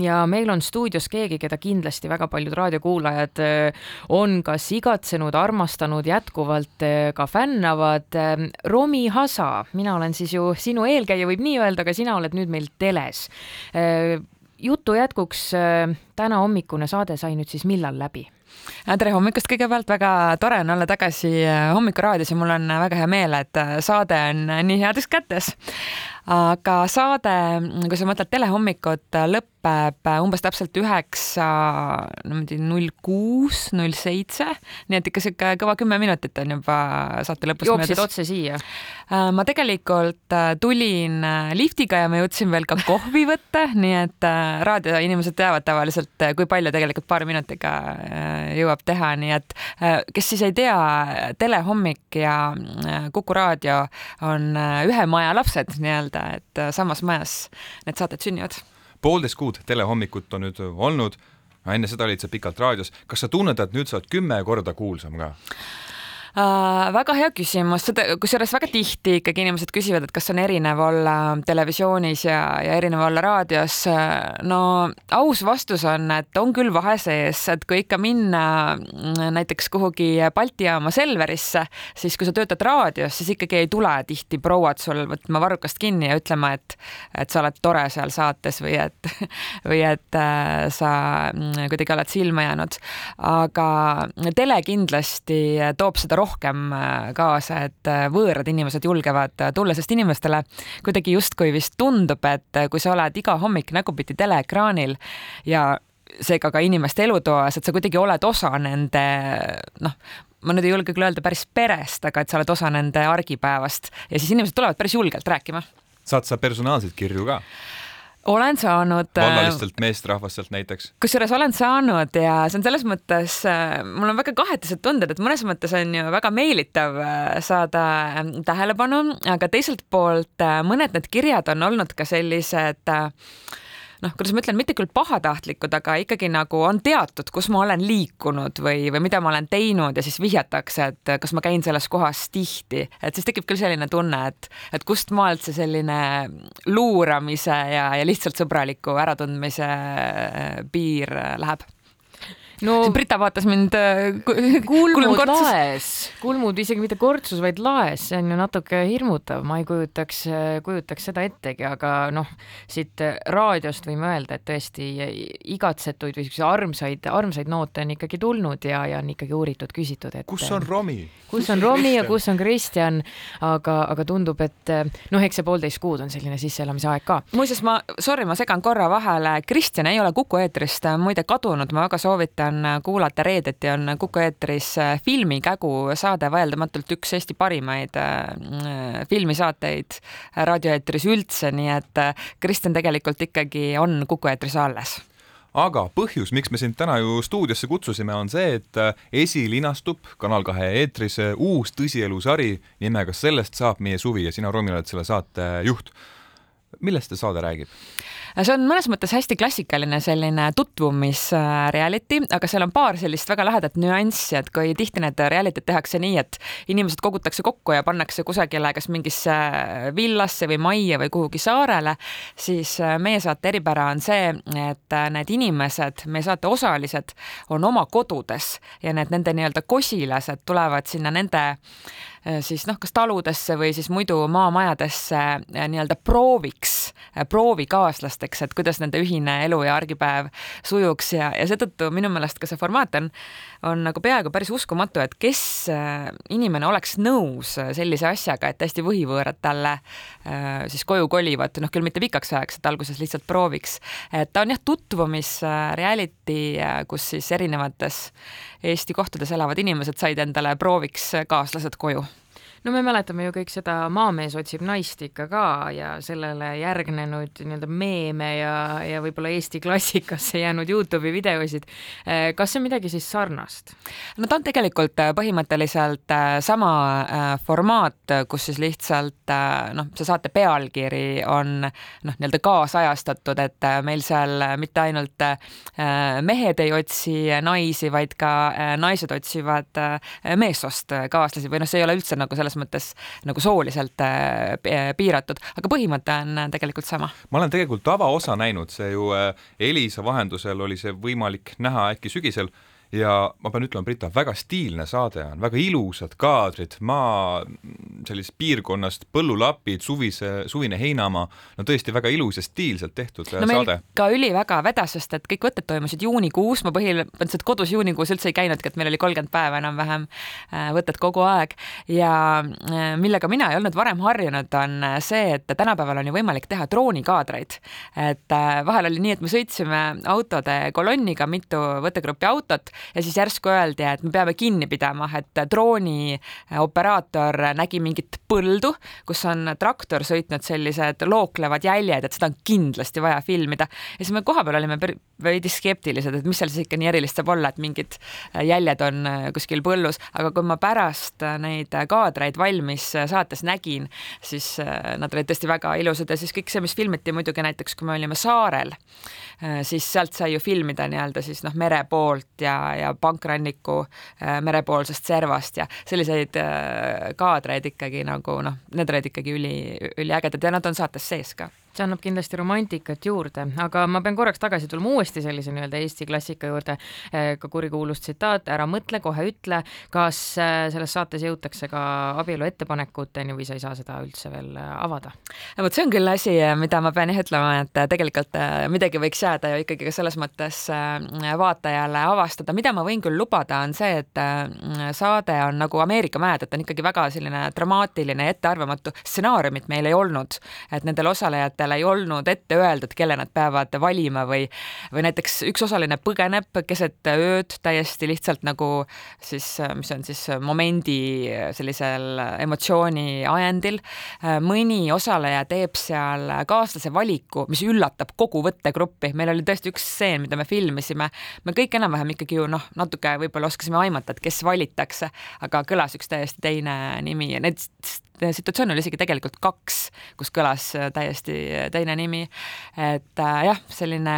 ja meil on stuudios keegi, keda kindlasti väga paljud raadiokuulajad on kas igatsenud, armastanud, jätkuvalt ka fännavad. Romi Hasa, mina olen siis ju sinu eelkäija, võib nii öelda, aga sina oled nüüd meil teles. jutu jätkuks täna hommikune saade sai nüüd siis millal läbi? tere hommikust kõigepealt, väga tore on olla tagasi Hommikuraadios ja mul on väga hea meel, et saade on nii heades kätes aga saade, kui sa mõtled telehommikut, lõpeb umbes täpselt üheksa, niimoodi null kuus, null seitse, nii et ikka sihuke kõva kümme minutit on juba saate lõpus. jooksid otse siia? Äh, ma tegelikult äh, tulin äh, liftiga ja ma jõudsin veel ka kohvi võtta, nii et raadioinimesed teavad tavaliselt, kui palju tegelikult paari minutiga jõuab teha, nii et kes siis ei tea, telehommik ja Kuku raadio on ühe maja lapsed nii-öelda öelda, et äh, samas majas need saated sünnivad. poolteist kuud telehommikut on nüüd olnud, enne seda olid sa pikalt raadios, kas sa tunned, et nüüd sa oled kümme korda kuulsam ka? Äh,? väga hea küsimus, seda kusjuures väga tihti ikkagi inimesed küsivad, et kas on erinev olla televisioonis ja, ja erinev olla raadios. no aus vastus on, et on küll vahe sees, et kui ikka minna näiteks kuhugi Balti jaama Selverisse, siis kui sa töötad raadios, siis ikkagi ei tule tihti prouad sul võtma varrukast kinni ja ütlema, et, et sa oled tore seal saates või et, või et äh, sa kuidagi oled silma jäänud. aga tele kindlasti toob seda rohkem rohkem äh, kaasa, et äh, võõrad inimesed julgevad äh, tulla, sest inimestele kuidagi justkui vist tundub, et kui sa oled iga hommik nägupidi teleekraanil ja seega ka inimeste elutoas, et sa kuidagi oled osa nende noh, ma nüüd ei julge küll öelda päris perest, aga et sa oled osa nende argipäevast ja siis inimesed tulevad päris julgelt rääkima. saad sa personaalseid kirju ka? Olen saanud. Äh, vallalistelt meesterahvastelt näiteks? kusjuures olen saanud ja see on selles mõttes, äh, mul on väga kahetised tunded, et mõnes mõttes on ju väga meelitav äh, saada tähelepanu, aga teiselt poolt mõned need kirjad on olnud ka sellised äh, noh, kuidas ma ütlen, mitte küll pahatahtlikud, aga ikkagi nagu on teatud, kus ma olen liikunud või, või mida ma olen teinud ja siis vihjatakse, et kas ma käin selles kohas tihti, et siis tekib küll selline tunne, et, et kust maalt see selline luuramise ja, ja lihtsalt sõbraliku äratundmise piir läheb no Brita vaatas mind äh, kulmud laes, kulmud isegi mitte kortsus, vaid laes, see on ju natuke hirmutav, ma ei kujutaks, kujutaks seda ettegi, aga noh, siit raadiost võime öelda, et tõesti igatsetuid või siukseid armsaid, armsaid noote on ikkagi tulnud ja, ja on ikkagi uuritud, küsitud, et kus on Romi? kus on Romi ja kus on Kristjan, aga, aga tundub, et noh, eks see poolteist kuud on selline sisseelamise aeg ka. muuseas, ma, sorry, ma segan korra vahele, Kristjan ei ole Kuku eetrist muide kadunud, ma väga soovitan soovitan kuulata reedeti on Kuku eetris äh, Filmikägu saade, vaieldamatult üks Eesti parimaid äh, filmisaateid raadioeetris üldse, nii et äh, Kristjan tegelikult ikkagi on Kuku eetris alles aga põhjus, miks me sind täna ju stuudiosse kutsusime, on see, et esilinastub Kanal kahe eetris uus tõsielusari nimega Sellest saab meie suvi ja sina, Romi, oled selle saate juht. Millest see saade räägib? see on mõnes mõttes hästi klassikaline selline tutvumisreality, aga seal on paar sellist väga lahedat nüanssi, et kui tihti need reality'd tehakse nii, et inimesed kogutakse kokku ja pannakse kusagile kas mingisse villasse või majja või kuhugi saarele, siis äh, meie saate eripära on see, et äh, need inimesed, meie saate osalised on oma kodudes ja need nende nii-öelda kosilased tulevad sinna nende Äh, siis noh, kas taludesse või siis muidu maamajadesse äh, nii-öelda prooviks, äh, proovikaaslasteks, et kuidas nende ühine elu ja argipäev sujuks ja, ja seetõttu minu meelest ka see formaat on, on nagu peaaegu päris uskumatu, et kes inimene oleks nõus sellise asjaga, et täiesti võhivõõrad talle siis koju kolivad, noh küll mitte pikaks ajaks, et alguses lihtsalt prooviks. et ta on jah, tutvumisreality, kus siis erinevates Eesti kohtades elavad inimesed said endale prooviks kaaslased koju no me mäletame ju kõik seda Maamees otsib naist ikka ka ja sellele järgnenud nii-öelda meeme ja, ja võib-olla Eesti klassikasse jäänud Youtube'i videosid. Eh, kas see on midagi siis sarnast? no ta on tegelikult äh, põhimõtteliselt äh, sama formaat, kus siis lihtsalt noh, see saate pealkiri on noh, nii-öelda kaasajastatud, et meil seal mitte ainult mehed ei otsi naisi, vaid ka naised otsivad meessoost kaaslasi või noh, see ei ole üldse nagu selles selles mõttes nagu sooliselt piiratud, aga põhimõte on tegelikult sama. ma olen tegelikult tavaosa näinud, see ju Elisa vahendusel oli see võimalik näha äkki sügisel ja ma pean ütlema, Brita, väga stiilne saade on, väga ilusad kaadrid, maa sellisest piirkonnast, põllulapid, suvise, suvine heinamaa, no tõesti väga ilus ja stiilselt tehtud no, saade. ka üliväga vedas, sest et kõik võtted toimusid juunikuus, ma põhimõtteliselt kodus juunikuus üldse ei käinudki, et meil oli kolmkümmend päeva enam-vähem äh, võtted kogu aeg ja äh, millega mina ei olnud varem harjunud, on see, et tänapäeval on ju võimalik teha droonikaadreid. et äh, vahel oli nii, et me sõitsime autode kolonniga, mitu võttegrupi autot ja siis järsku öeldi, et me peame kinni pidama, et drooni operaator nägi mingit põldu, kus on traktor sõitnud sellised looklevad jäljed, et seda on kindlasti vaja filmida. ja siis me kohapeal olime veidi skeptilised, et mis seal siis ikka nii erilist saab olla, et mingid jäljed on kuskil põllus, aga kui ma pärast neid kaadreid valmis saates nägin, siis nad olid tõesti väga ilusad ja siis kõik see, mis filmiti muidugi näiteks, kui me olime saarel, siis sealt sai ju filmida nii-öelda siis noh, mere poolt ja, ja pankranniku äh, merepoolsest servast ja selliseid äh, kaadreid ikkagi nagu noh, need olid ikkagi üli, üliägedad ja nad on saates sees ka see annab kindlasti romantikat juurde, aga ma pean korraks tagasi tulema uuesti sellise nii-öelda Eesti klassika juurde, eh, ka kurikuulus tsitaat, ära mõtle, kohe ütle, kas eh, selles saates jõutakse ka abielu ettepanekuteni või sa ei saa seda üldse veel eh, avada? vot see on küll asi, mida ma pean jah ütlema, et tegelikult midagi võiks jääda ju ikkagi ka selles mõttes vaatajale avastada, mida ma võin küll lubada, on see, et saade on nagu Ameerika mäed, et on ikkagi väga selline dramaatiline ja ettearvamatu, stsenaariumit meil ei olnud, et nendel osalejatel osalejatele ei olnud ette öeldud, kelle nad peavad valima või, või näiteks üks osaline põgeneb keset ööd täiesti lihtsalt nagu siis, mis on siis momendi sellisel emotsiooni ajendil. mõni osaleja teeb seal kaaslase valiku, mis üllatab kogu võttegruppi. meil oli tõesti üks stseen, mida me filmisime. me kõik enam-vähem ikkagi ju noh, natuke võib-olla oskasime aimata, et kes valitakse, aga kõlas üks täiesti teine nimi ja need situatsioone oli isegi tegelikult kaks, kus kõlas äh, täiesti äh, teine nimi. et jah, selline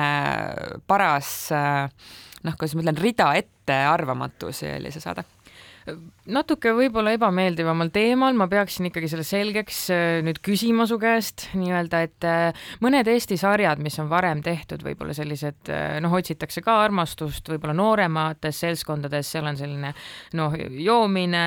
paras noh, kuidas ma ütlen, rida ettearvamatusi oli see saade natuke võib-olla ebameeldivamal teemal, ma peaksin ikkagi selle selgeks äh, nüüd küsima su käest nii-öelda, et äh, mõned Eesti sarjad, mis on varem tehtud, võib-olla sellised äh, noh, otsitakse ka armastust võib-olla nooremates seltskondades, seal on selline noh, joomine,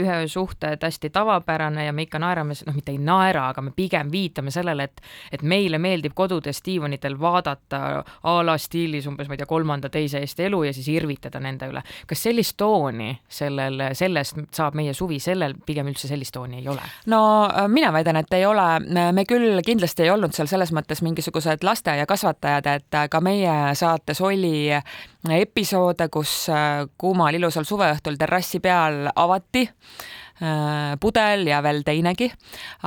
ühe öö suhted hästi tavapärane ja me ikka naerame, noh, mitte ei naera, aga me pigem viitame sellele, et et meile meeldib kodudes diivanitel vaadata a la stiilis umbes, ma ei tea, kolmanda teise Eesti elu ja siis irvitada nende üle. kas sellist tooni sellel sellest saab meie suvi, sellel pigem üldse sellist tooni ei ole? no äh, mina väidan, et ei ole, me küll kindlasti ei olnud seal selles mõttes mingisugused lasteaiakasvatajad, et äh, ka meie saates oli episoode, kus äh, kuumal ilusal suveõhtul terrassi peal avati pudel ja veel teinegi,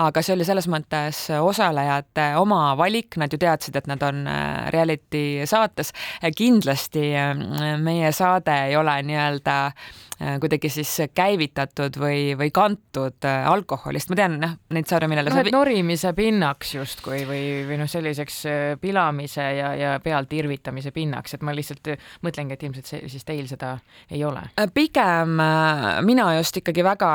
aga see oli selles mõttes osalejate oma valik, nad ju teadsid, et nad on reality saates. kindlasti meie saade ei ole nii-öelda äh, Äh, kuidagi siis käivitatud või, või kantud äh, alkoholist, ma tean, noh, neid sarju, millele noh, et norimise pinnaks justkui või, või noh, selliseks äh, pilamise ja, ja pealt irvitamise pinnaks, et ma lihtsalt mõtlengi, et ilmselt see siis teil seda ei ole. pigem mina just ikkagi väga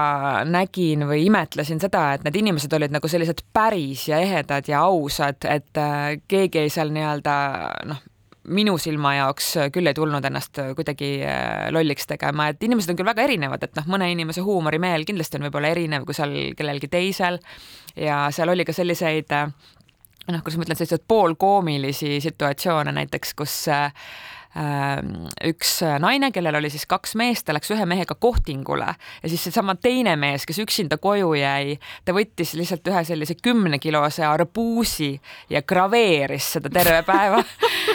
nägin või imetlesin seda, et need inimesed olid nagu sellised päris ja ehedad ja ausad, et keegi ei seal nii-öelda noh, minu silma jaoks küll ei tulnud ennast kuidagi äh, lolliks tegema, et inimesed on küll väga erinevad, et noh, mõne inimese huumorimeel kindlasti on võib-olla erinev kui seal kellelgi teisel ja seal oli ka selliseid äh, noh, kuidas ma ütlen, selliseid poolkoomilisi situatsioone näiteks, kus äh, üks naine, kellel oli siis kaks meest, ta läks ühe mehega kohtingule ja siis seesama teine mees, kes üksinda koju jäi, ta võttis lihtsalt ühe sellise kümnekilose arbuusi ja graveeris seda terve päeva.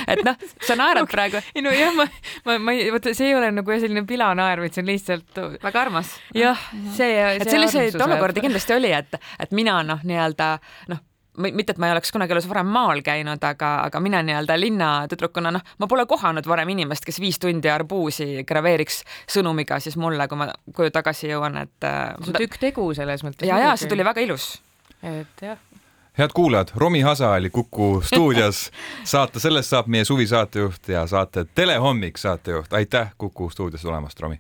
et noh, sa naerad praegu. ei no jah, ma, ma, ma ei, vaata, see ei ole nagu selline pilanaer, vaid see on lihtsalt väga armas. jah, see, see. et selliseid olukordi kindlasti oli, et, et mina noh, nii-öelda noh mitte, et ma ei oleks kunagi elus varem maal käinud, aga, aga mina nii-öelda linnatüdrukuna, noh, ma pole kohanud varem inimest, kes viis tundi arbuusi graveeriks sõnumiga siis mulle, kui ma koju tagasi jõuan, et. Äh, see on tükk tegu selles mõttes. ja, ja see tuli väga ilus. et jah head kuulajad, Romi Hasa oli Kuku stuudios. saate Sellest saab meie suvisaatejuht ja saate Telehommik saatejuht. aitäh Kuku stuudios tulemast, Romi!